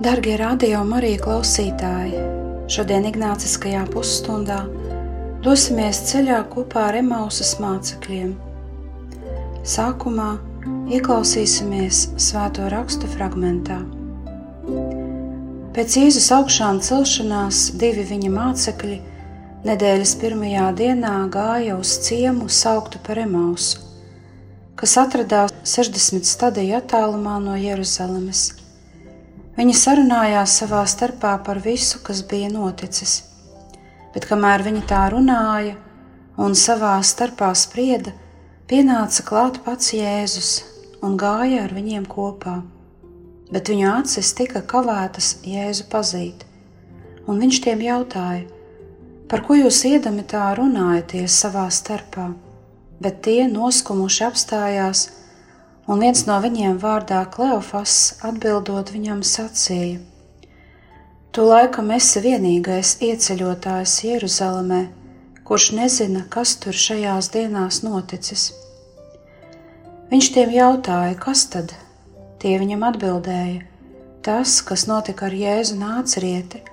Darbie radio Marija klausītāji, šodien Ignāciskajā pusstundā dosimies ceļā kopā ar Emausas mācekļiem. Sākumā ieklausīsimies svēto rakstu fragmentā. Pēc Jēzus augšām celšanās divi viņa mācekļi nedēļas pirmajā dienā gāja uz ciemu sauktu par Emausu, kas atradās 60 stadiju attālumā no Jeruzalemes Viņi sarunājās savā starpā par visu, kas bija noticis. Bet kamēr viņi tā runāja un savā starpā sprieda, pienāca klāt pats Jēzus un gāja ar viņiem kopā. Bet viņu acis tika kavētas Jēzu pazīt, un viņš tiem jautāja, par ko jūs iedami tā runājaties savā starpā, bet tie noskumuši apstājās un viens no viņiem vārdā Kleofas atbildot viņam sacīja: Tu laikam esi vienīgais ieceļotājs Jeruzalemē, kurš nezina, kas tur šajās dienās noticis. Viņš tiem jautāja, kas tad? Tie viņam atbildēja: Tas, kas notika ar Jēzu nācerieti,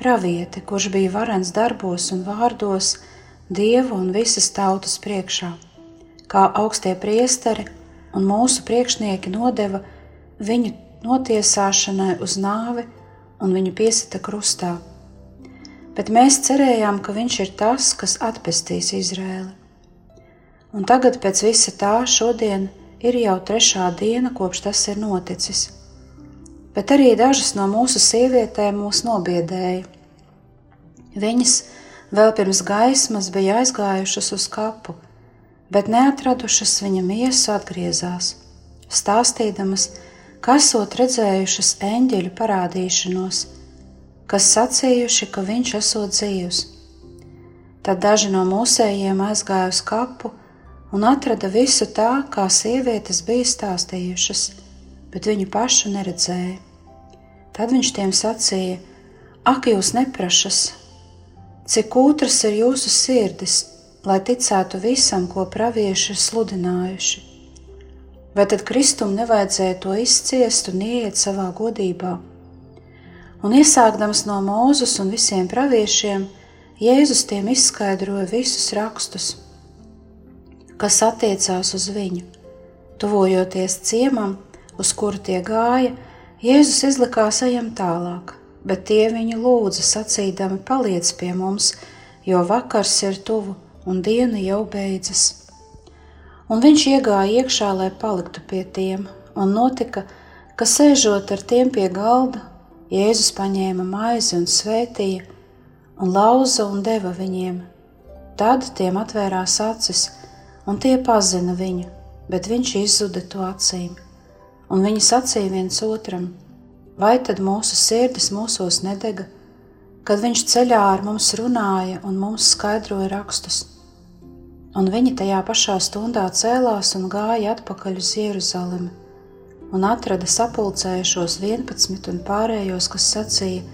pravieti, kurš bija varens darbos un vārdos, dievu un visas tautas priekšā, kā augstie priesteri un mūsu priekšnieki nodeva viņu notiesāšanai uz nāvi un viņu piesita krustā. Bet mēs cerējām, ka viņš ir tas, kas atpestīs Izrēli. Un tagad pēc visa tā šodien ir jau trešā diena, kopš tas ir noticis. Bet arī dažas no mūsu sievietēm mūs nobiedēja. Viņas vēl pirms gaismas bija aizgājušas uz kapu, bet neatradušas viņa miesu atgriezās, stāstīdamas, ka esot redzējušas eņģeļu parādīšanos, kas sacījuši, ka viņš esot dzīvs. Tad daži no mūsējiem aizgāja uz kapu un atrada visu tā, kā sievietes bija stāstījušas, bet viņu pašu neredzēja. Tad viņš tiem sacīja: Ak, jūs neprašas, cik ūtras ir jūsu sirdis! lai ticētu visam, ko pravieši ir sludinājuši. Vai tad Kristum nevajadzēja to izciest un ieiet savā godībā? Un iesākdams no Mūzes un visiem praviešiem, Jēzus tiem izskaidroja visus rakstus, kas attiecās uz viņu. Tuvojoties ciemam, uz kuru tie gāja, Jēzus izlikās ejam tālāk, bet tie viņu lūdza sacīdami: Paliec pie mums, jo vakars ir tuvu un diena jau beidzas. Un viņš iegāja iekšā, lai paliktu pie tiem, un notika, ka sēžot ar tiem pie galda, Jēzus paņēma maizi un svētīja, un lauza un deva viņiem. Tad tiem atvērās acis, un tie pazina viņu, bet viņš izzuda to acīm. Un viņi sacīja viens otram: Vai tad mūsu sirdis mūsos nedega, kad viņš ceļā ar mums runāja un mums skaidroja rakstus? un viņi tajā pašā stundā cēlās un gāja atpakaļ uz Jeruzalemi, un atrada sapulcējušos vienpadsmit un pārējos, kas sacīja: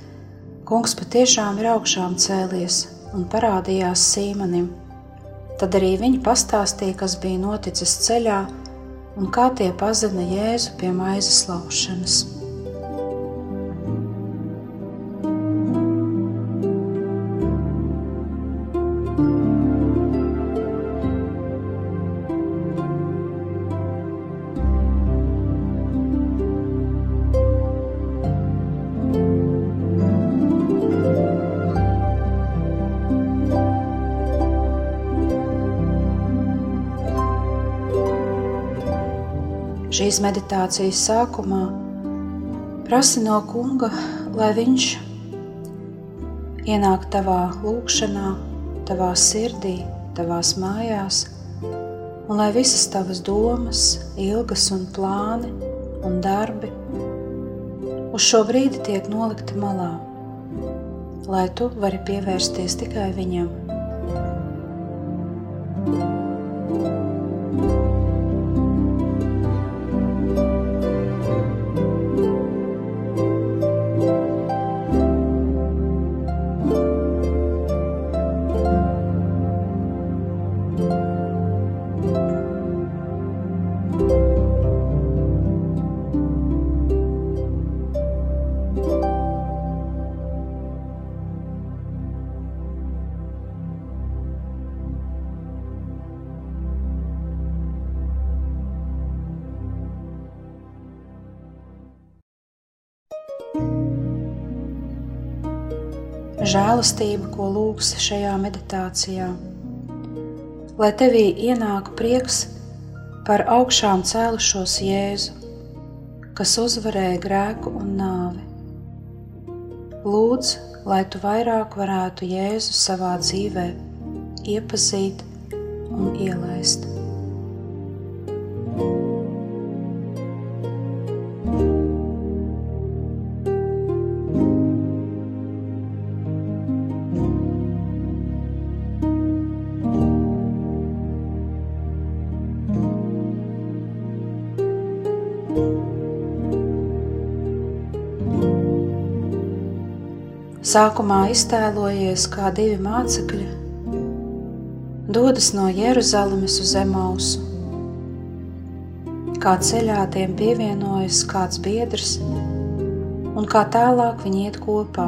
Kungs patiešām ir augšām cēlies un parādījās Sīmanim. Tad arī viņi pastāstīja, kas bija noticis ceļā un kā tie pazina Jēzu pie maizes laušanas. Šīs meditācijas sākumā prasi no kunga, lai viņš ienāk tavā lūkšanā, tavā sirdī, tavās mājās, un lai visas tavas domas, ilgas un plāni un darbi uz šo brīdi tiek nolikti malā, lai tu vari pievērsties tikai viņam. Žēlastība, ko lūgsi šajā meditācijā, lai tevī ienāk prieks par augšām cēlušos Jēzu, kas uzvarēja grēku un nāvi. Lūdzu, lai tu vairāk varētu Jēzu savā dzīvē iepazīt un ielaist. Sākumā iztēlojies, kā divi mācekļi dodas no Jeruzalemes uz Emausu. Kā ceļā tiem pievienojas kāds biedrs, un kā tālāk viņi iet kopā,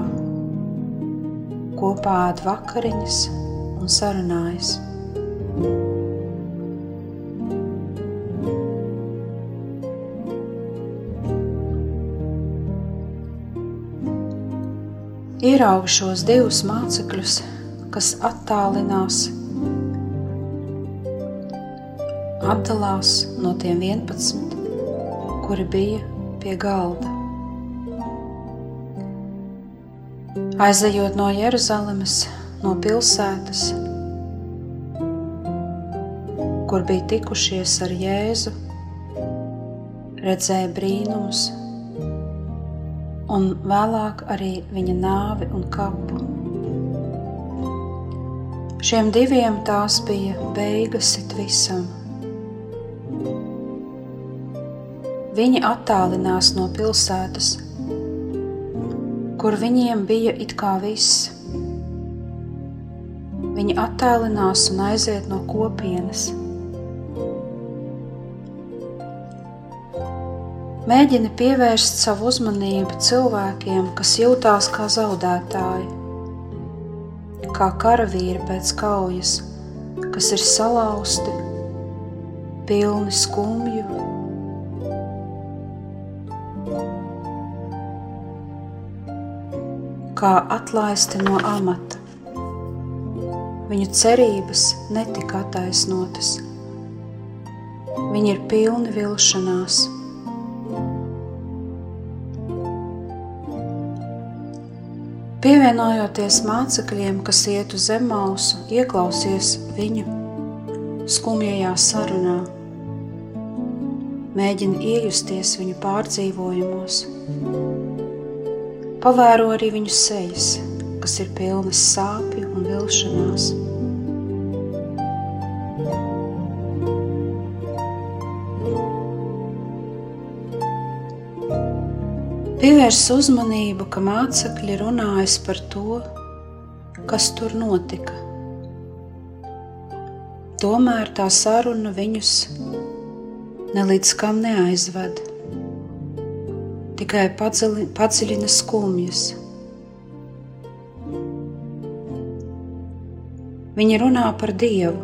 kopā ēd vakariņas un sarunājas. Ieraugu šos divus mācekļus, kas attālinās atdalās no tiem 11, kuri bija pie galda. Aizejot no Jeruzalemes, no pilsētas, kur bija tikušies ar Jēzu, redzēja brīnumus, un vēlāk arī viņa nāvi un kapu. Šiem diviem tās bija beigas it visam. Viņi attālinās no pilsētas, kur viņiem bija it kā viss. Viņi attālinās un aiziet no kopienas. Mēģini pievērst savu uzmanību cilvēkiem, kas jūtās kā zaudētāji, kā karavīri pēc kaujas, kas ir salauzti, pilni skumju kā atlaisti no amata. Viņu cerības netika attaisnotas. Viņi ir pilni vilšanās. Pievienojoties mācekļiem, kas iet uz zemausu, ieklausies viņu skumjajā sarunā, mēģina iejusties viņu pārdzīvojumos Pavēro arī viņu sejas, kas ir pilnas sāpju un vilšanās. Pievērs uzmanību, ka mācekļi runājas par to, kas tur notika. Tomēr tā saruna viņus nelīdz kam neaizved tikai padziļina, padziļina skumjas. Viņi runā par Dievu,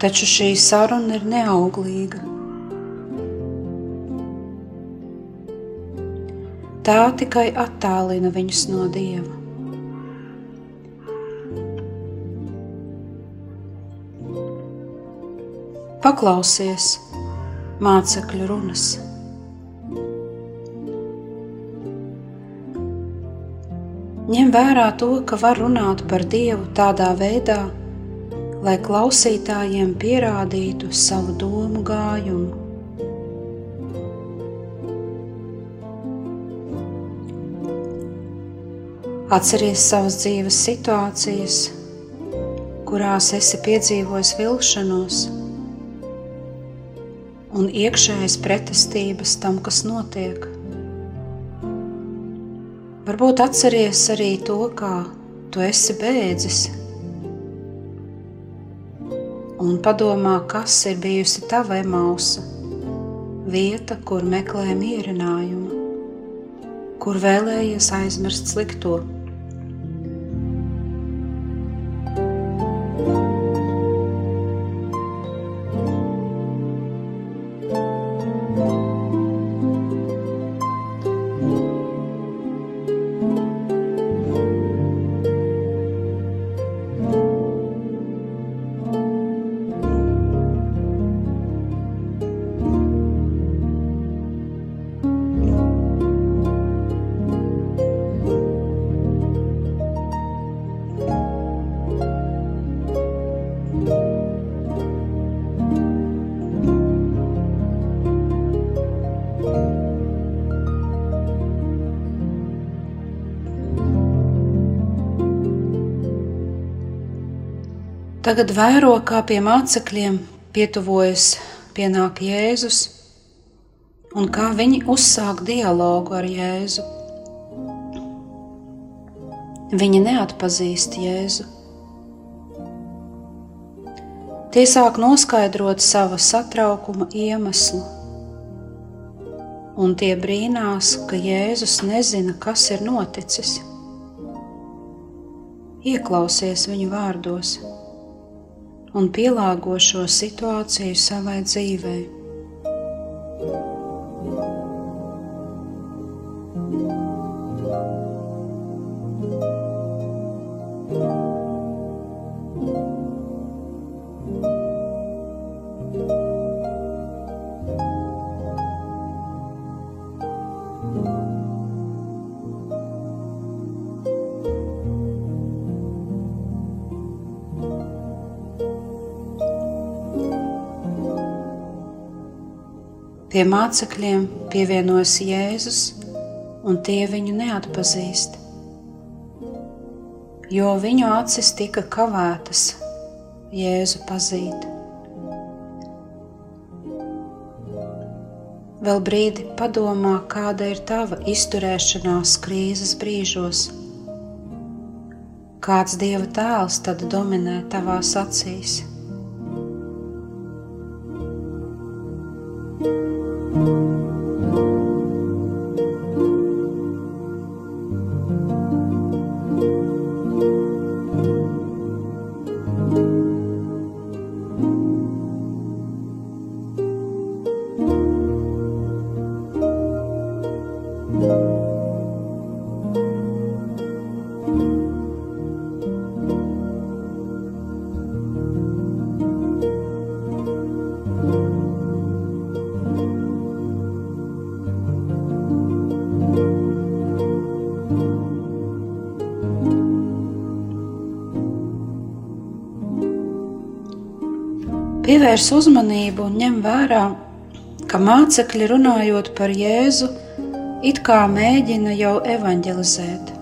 taču šī saruna ir neauglīga. Tā tikai attālina viņus no Dieva. Paklausies mācekļu runas. Ņem vērā to, ka var runāt par Dievu tādā veidā, lai klausītājiem pierādītu savu domu gājumu. Atceries savas dzīves situācijas, kurās esi piedzīvojis vilšanos un iekšējas pretestības tam, kas notiek. Varbūt atceries arī to, kā tu esi bēdzis. Un padomā, kas ir bijusi tava emausa, vieta, kur meklē mierinājumu, kur vēlējies aizmirst slikto. Tagad vēro, kā pie mācekļiem pietuvojas pienāk Jēzus un kā viņi uzsāk dialogu ar Jēzu. Viņi neatpazīst Jēzu. Tie sāk noskaidrot sava satraukuma iemeslu, un tie brīnās, ka Jēzus nezina, kas ir noticis. Ieklausies viņu vārdos un pielāgo šo situāciju savai dzīvei. Pie mācekļiem pievienojas Jēzus, un tie viņu neatpazīst, jo viņu acis tika kavētas Jēzu pazīt. Vēl brīdi padomā, kāda ir tava izturēšanās krīzes brīžos. Kāds dieva tēls tad dominē tavās acīs? Pievērs uzmanību un ņem vērā, ka mācekļi runājot par Jēzu, it kā mēģina jau evanģelizēt.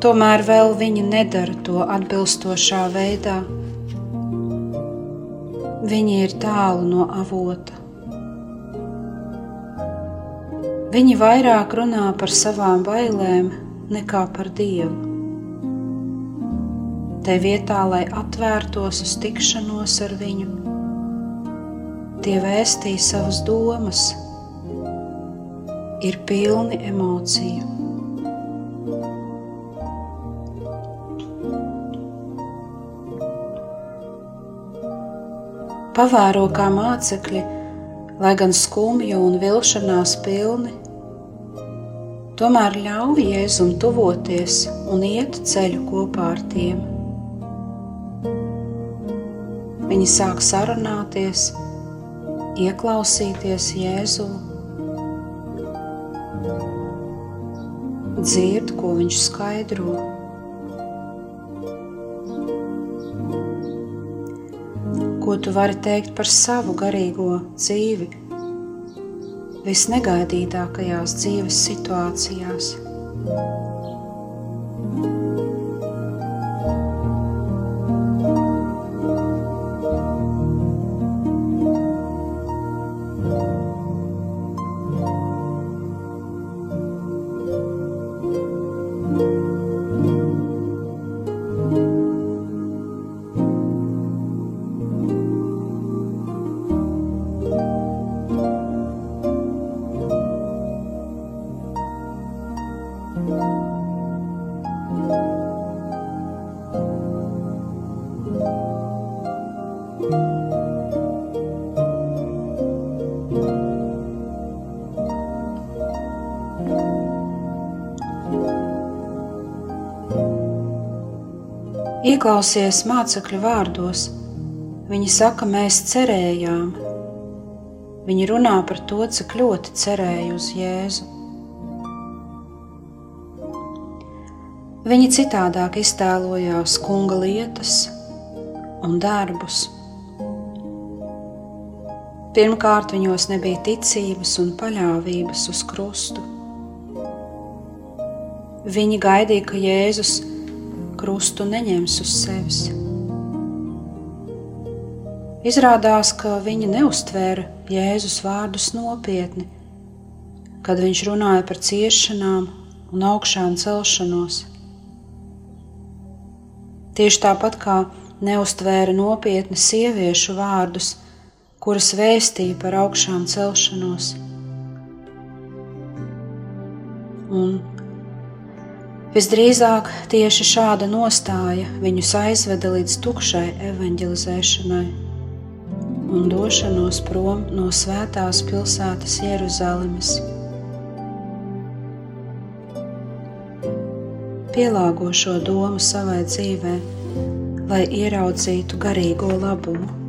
Tomēr vēl viņi nedara to atbilstošā veidā. Viņi ir tālu no avota. Viņi vairāk runā par savām bailēm nekā par Dievu tai vietā, lai atvērtos uz tikšanos ar viņu. Tie vēstīja savas domas, ir pilni emociju. Pavēro kā mācekļi, lai gan skumju un vilšanās pilni, tomēr ļauj Jēzum tuvoties un iet ceļu kopā ar tiem. Viņi sāk sarunāties, ieklausīties Jēzū, dzird, ko viņš skaidro. Ko tu vari teikt par savu garīgo dzīvi visnegaidītākajās dzīves situācijās? Ieklausies mācekļu vārdos. Viņi saka, mēs cerējām. Viņi runā par to, cik ļoti cerēja uz Jēzu. Viņi citādāk iztēlojās kunga lietas un darbus. Pirmkārt, viņos nebija ticības un paļāvības uz krustu. Viņi gaidīja, ka Jēzus krustu neņems uz sevis. Izrādās, ka viņi neustvēra Jēzus vārdus nopietni, kad viņš runāja par ciešanām un augšām celšanos. Tieši tāpat kā neustvēra nopietni sieviešu vārdus, kuras vēstīja par augšām celšanos. Un visdrīzāk tieši šāda nostāja viņus aizveda līdz tukšai evanģelizēšanai un došanos prom no svētās pilsētas Jeruzalemes. Pielāgo šo domu savai dzīvei, lai ieraudzītu garīgo labumu.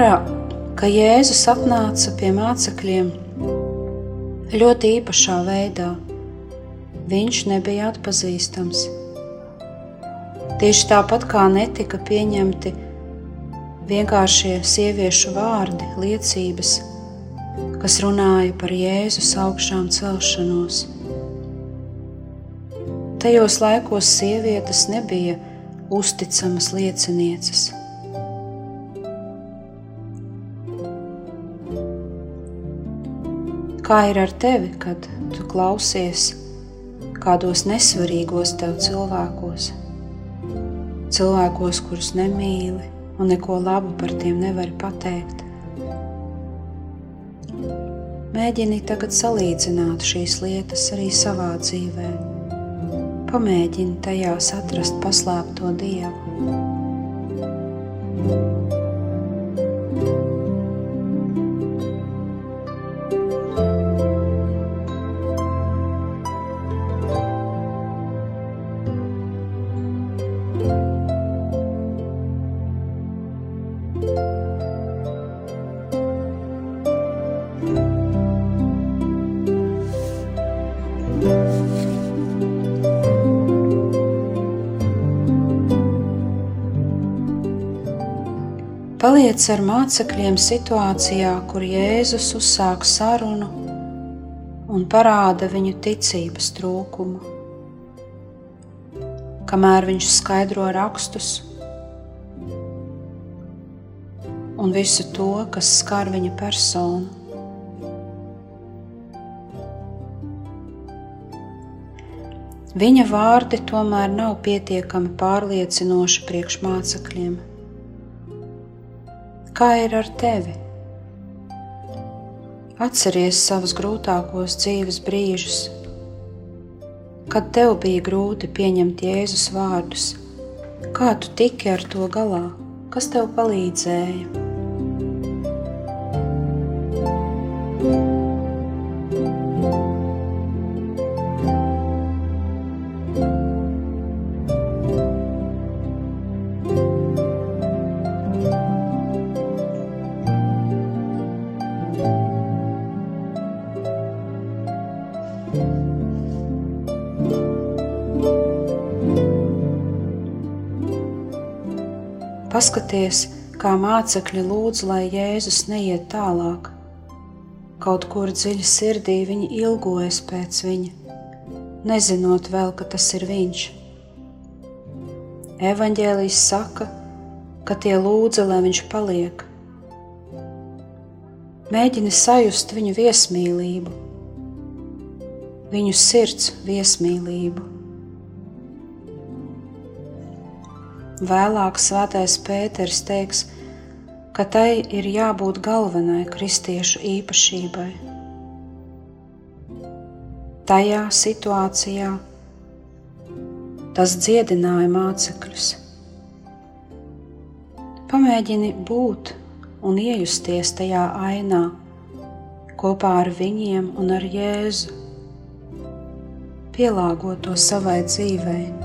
Vērā, ka Jēzus atnāca pie mācekļiem ļoti īpašā veidā. Viņš nebija atpazīstams. Tieši tāpat kā netika pieņemti vienkāršie sieviešu vārdi, liecības, kas runāja par Jēzus augšām celšanos. Tajos laikos sievietes nebija uzticamas liecinieces. Kā ir ar tevi, kad tu klausies kādos nesvarīgos tev cilvēkos, cilvēkos, kurus nemīli un neko labu par tiem nevari pateikt? Mēģini tagad salīdzināt šīs lietas arī savā dzīvē. Pamēģini tajās atrast paslēpto dievu. Paliec ar mācekļiem situācijā, kur Jēzus uzsāk sarunu un parāda viņu ticības trūkumu. Kamēr viņš skaidro rakstus un visu to, kas skar viņa personu. Viņa vārdi tomēr nav pietiekami pārliecinoši priekš mācekļiem. Kā ir ar tevi? Atceries savus grūtākos dzīves brīžus, kad tev bija grūti pieņemt Jēzus vārdus. Kā tu tiki ar to galā? Kas tev palīdzēja? Paskaties, kā mācekļi lūdz, lai Jēzus neiet tālāk. Kaut kur dziļi sirdī viņi ilgojas pēc viņa, nezinot vēl, ka tas ir viņš. Evanģēlijs saka, ka tie lūdza, lai viņš paliek. Mēģini sajust viņu viesmīlību, viņu sirds viesmīlību. Vēlāk svētais Pēters teiks, ka tai ir jābūt galvenai kristiešu īpašībai. Tajā situācijā, Tas dziedināja mācekļus. Pamēģini būt un iejusties tajā ainā kopā ar viņiem un ar Jēzu. Pielāgot to savai dzīvei.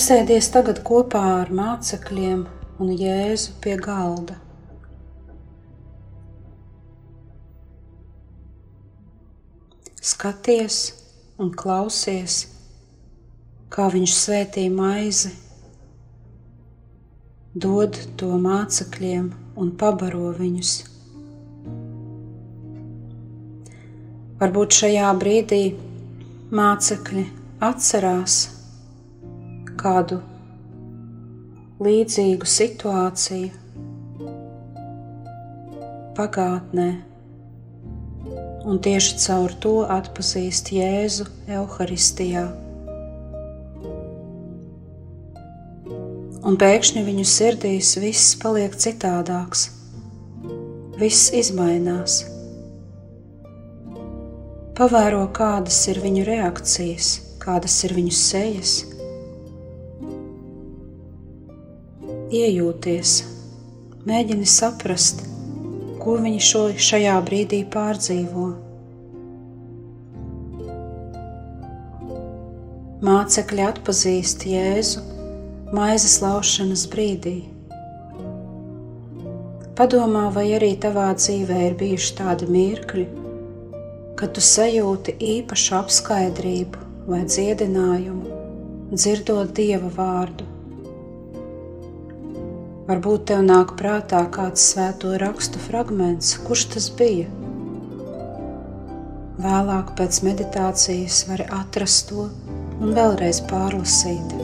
Apsēdies tagad kopā ar mācekļiem un Jēzu pie galda. Skaties un klausies, kā viņš svētī maizi, dod to mācekļiem un pabaro viņus. Varbūt šajā brīdī mācekļi atcerās kādu līdzīgu situāciju pagātnē, un tieši caur to atpazīst Jēzu Euharistijā. Un pēkšņi viņu sirdīs viss paliek citādāks, viss izmainās. Pavēro, kādas ir viņu reakcijas, kādas ir viņu sejas iejūties, mēģini saprast, ko viņi šo, šajā brīdī pārdzīvo. Mācekļi atpazīst Jēzu maizes laušanas brīdī. Padomā, vai arī tavā dzīvē ir bijuši tādi mirkļi, kad tu sajūti īpašu apskaidrību vai dziedinājumu, dzirdot Dieva vārdu. Varbūt tev nāk prātā kāds svēto rakstu fragments, kurš tas bija. Vēlāk pēc meditācijas vari atrast to un vēlreiz pārlasīt.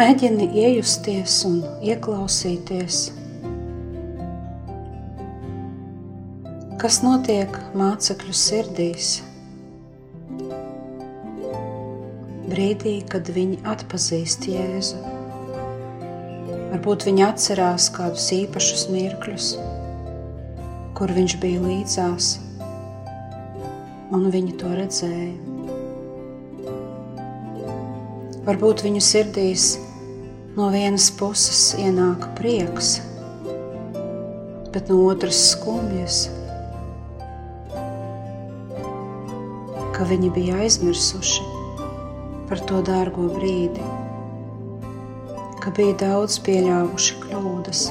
Mēģini iejusties un ieklausīties, kas notiek mācekļu sirdīs. Brīdī, kad viņi atpazīst Jēzu, varbūt viņi atcerās kādus īpašus mirkļus, kur viņš bija līdzās, un viņi to redzēja. Varbūt viņu sirdīs No vienas puses ienāk prieks, bet no otras skumjas, ka viņi bija aizmirsuši par to dārgo brīdi, ka bija daudz pieļāvuši kļūdas.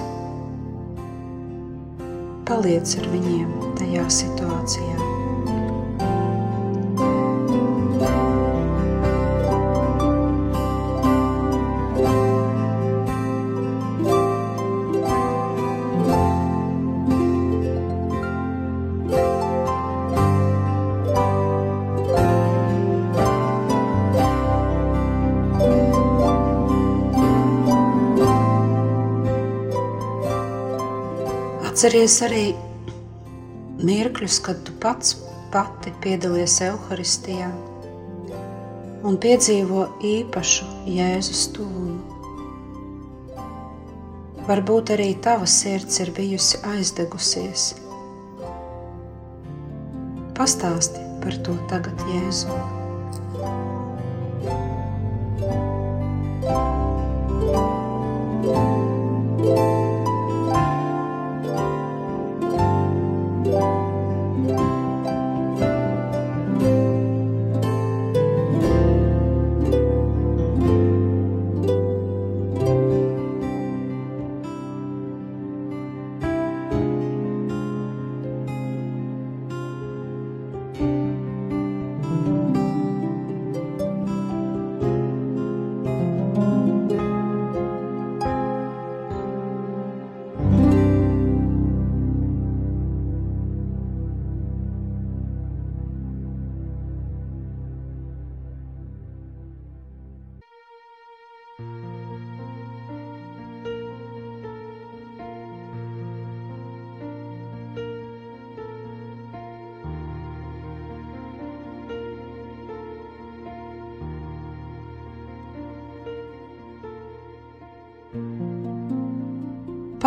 Paliec ar viņiem tajā situācijā. Atceries arī mirkļus, kad tu pats pati piedalies evaharistijā un piedzīvo īpašu Jēzus tuvumu. Varbūt arī tava sirds ir bijusi aizdegusies. Pastāsti par to tagad Jēzu.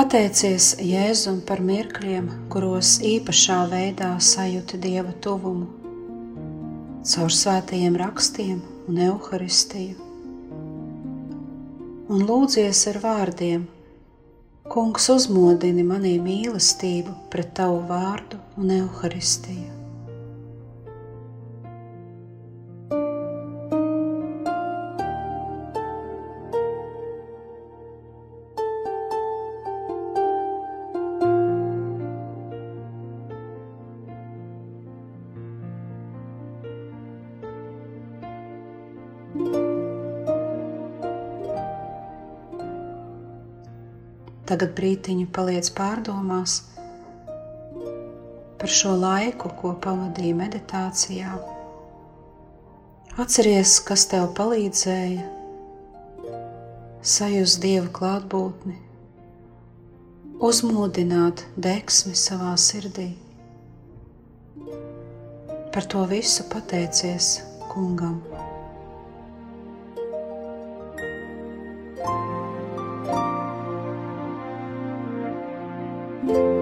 Pateicies Jēzum par mirkļiem, kuros īpašā veidā sajūti Dieva tuvumu, caur svētajiem rakstiem un evaharistiju. Un lūdzies ar vārdiem: Kungs, uzmodini manī mīlestību pret tavu vārdu un evaharistiju. Tagad brītiņu paliec pārdomās par šo laiku, ko pavadīji meditācijā. Atceries, kas tev palīdzēja sajust dievu klātbūtni, uzmodināt deksmi savā sirdī. Par to visu pateicies kungam. Un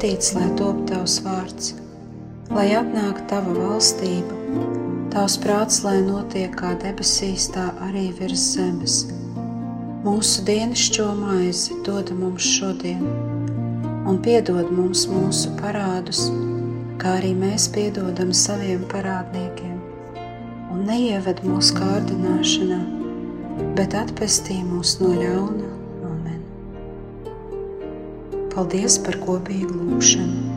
svētīts lai top tavs vārds, lai atnāk tava valstība, tavs prāts, lai notiek kā debesīs, tā arī virs zemes. Mūsu dienascho maizi dod mums šodien, un piedod mums mūsu parādus, kā arī mēs piedodam saviem parādniekiem un neieved mūsu kārdināšanā, bet atpestī mūs no ļauna. Paldies par kopīgu lūgšanu!